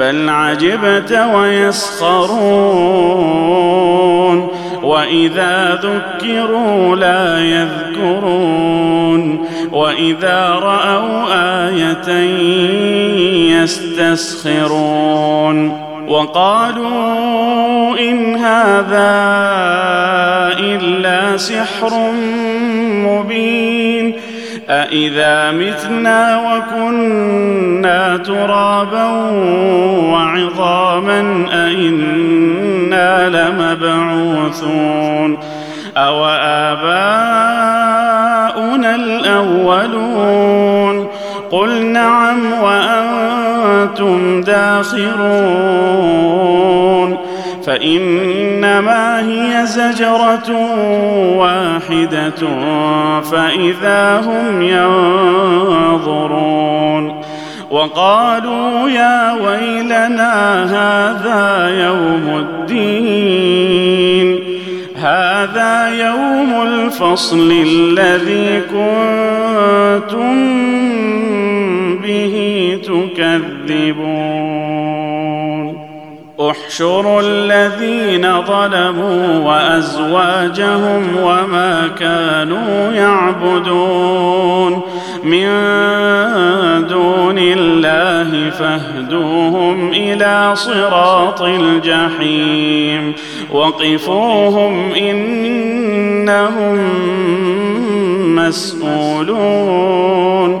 بل عجبت ويسخرون وإذا ذكروا لا يذكرون وإذا رأوا آية يستسخرون وقالوا إن هذا إلا سحر مبين أإذا متنا وكنا ترابا وعظاما أإنا لمبعوثون. أو آباؤنا الأولون؟ قل نعم وأنتم داخرون. فإنما هي زجرة واحدة فإذا هم ينظرون. وقالوا يا ويلنا هذا يوم الدين. هذا يوم الفصل الذي كنتم به تكذبون. احشروا الذين ظلموا وأزواجهم وما كانوا يعبدون. من دون الله فاهدوهم إلى صراط الجحيم. وقفوهم إنهم مسؤولون.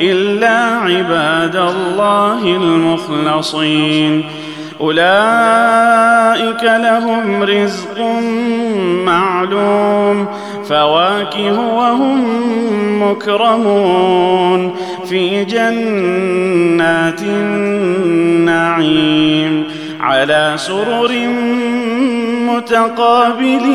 إلا عباد الله المخلصين. أولئك لهم رزق معلوم فواكه وهم مكرمون. في جنات النعيم على سرر متقابلين.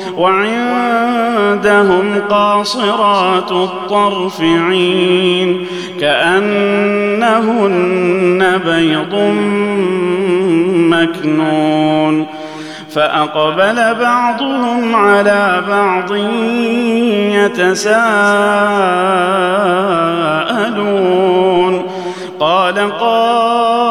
وعندهم قاصرات الطرف عين كأنهن بيض مكنون فأقبل بعضهم على بعض يتساءلون قال قائل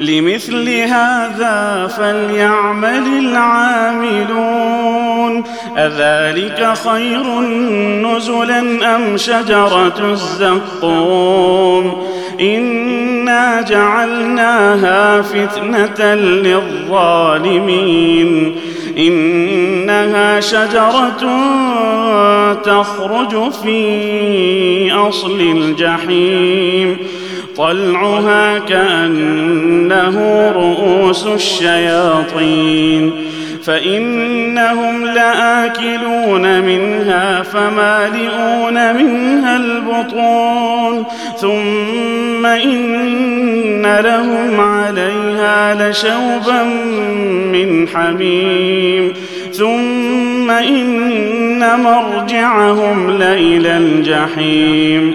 لمثل هذا فليعمل العاملون. أذلك خير نزلا أم شجرة الزقوم؟ إنا جعلناها فتنة للظالمين. إنها شجرة تخرج في أصل الجحيم. طلعها كأنه رؤوس الشياطين. فإنهم لآكلون منها فمالئون منها البطون. ثم إن لهم عليها لشوبا من حميم. ثم إن مرجعهم لإلى الجحيم.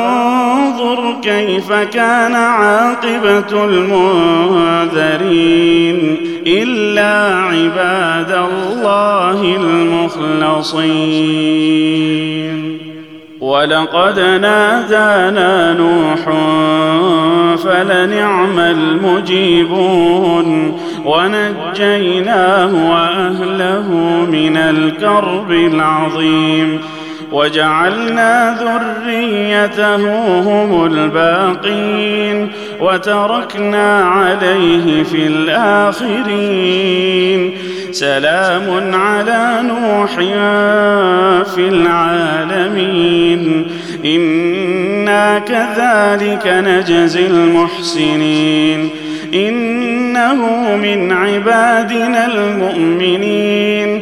كيف كان عاقبة المنذرين إلا عباد الله المخلصين؟ ولقد نادانا نوح فلنعم المجيبون ونجيناه وأهله من الكرب العظيم. وجعلنا ذريته هم الباقين وتركنا عليه في الآخرين. سلام على نوح في العالمين. إنا كذلك نجزي المحسنين. إنه من عبادنا المؤمنين.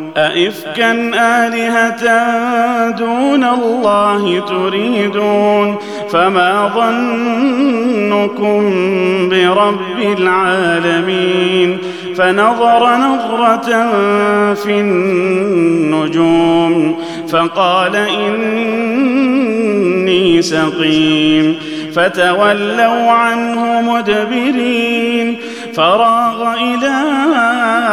أئفكا آلهة دون الله تريدون فما ظنكم برب العالمين فنظر نظرة في النجوم فقال إني سقيم فتولوا عنه مدبرين فراغ إلى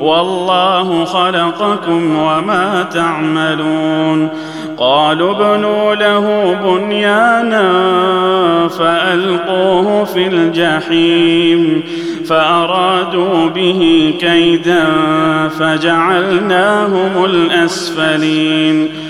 والله خلقكم وما تعملون. قالوا ابنوا له بنيانا فألقوه في الجحيم فأرادوا به كيدا فجعلناهم الأسفلين.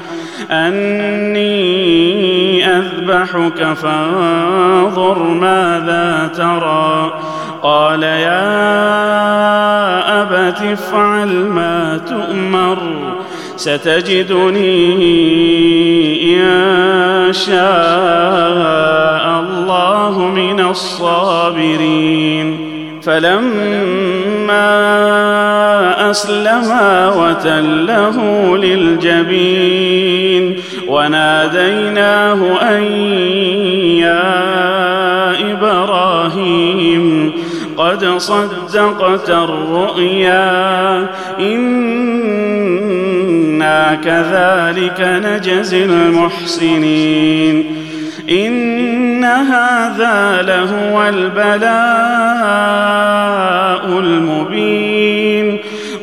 أني أذبحك فانظر ماذا ترى. قال يا أبت افعل ما تؤمر ستجدني إن شاء الله من الصابرين. فلما اسلما وتله للجبين وناديناه أن يا إبراهيم قد صدقت الرؤيا إنا كذلك نجزي المحسنين إن هذا لهو البلاء المبين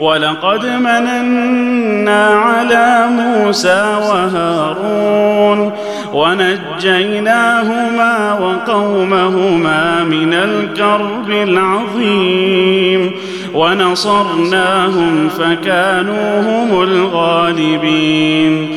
ولقد مننا على موسى وهارون ونجيناهما وقومهما من الكرب العظيم ونصرناهم فكانوا هم الغالبين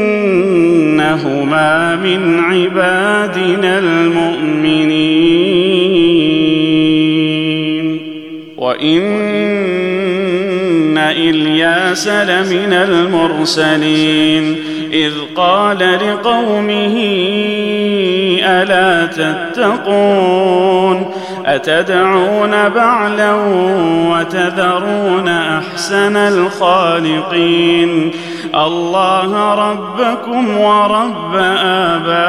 إنهما من عبادنا المؤمنين. وإن إلياس لمن المرسلين. إذ قال لقومه ألا تتقون أتدعون بعلا وتذرون أحسن الخالقين الله ربكم ورب آبائكم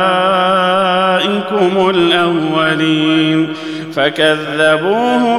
الأولين فكذبوه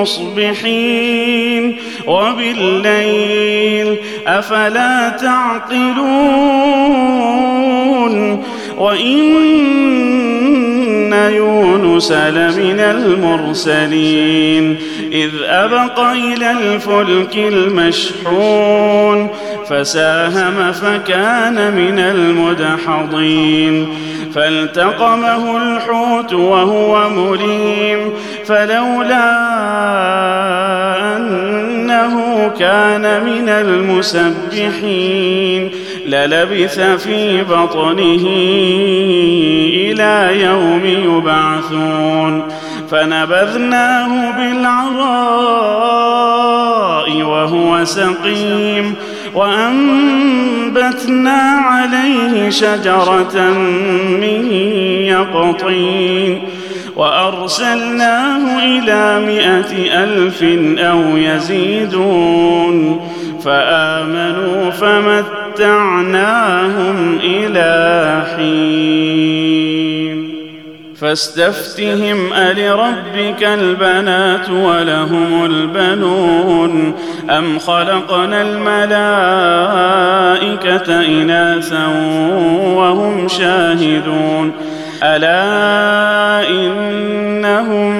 مصبحين. وبالليل أفلا تعقلون. وان يونس لمن المرسلين. إذ أبق إلى الفلك المشحون فساهم فكان من المدحضين. فالتقمه الحوت وهو مليم فلولا أنه كان من المسبحين. للبث في بطنه إلى يوم يبعثون. فنبذناه بالعراء وهو سقيم. وأنبتنا عليه شجرة من يقطين. وأرسلناه إلى مائه ألف أو يزيدون. فآمنوا فمتعناهم إلى حين. فاستفتهم ألربك البنات ولهم البنون. أم خلقنا الملائكة إناثا وهم شاهدون. ألا إنهم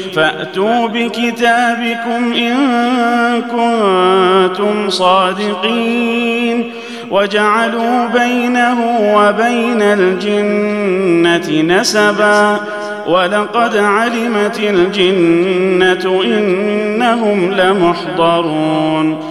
فأتوا بكتابكم إن كنتم صادقين وجعلوا بينه وبين الجنة نسبا ولقد علمت الجنة إنهم لمحضرون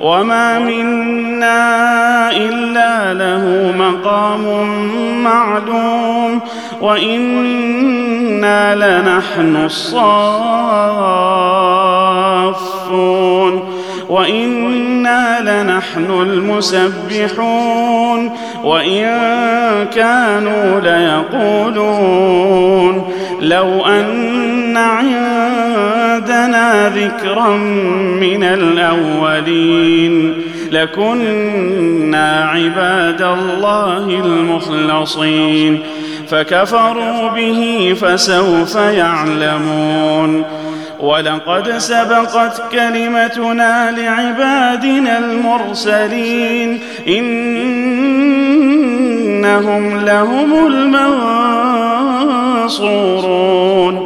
وما منا الا له مقام معلوم وأنا لنحن الصافون وأنا لنحن المسبحون وان كانوا ليقولون لو ان عندنا ذكرا من الأولين لكنا عباد الله المخلصين فكفروا به فسوف يعلمون ولقد سبقت كلمتنا لعبادنا المرسلين إنهم لهم المنصورون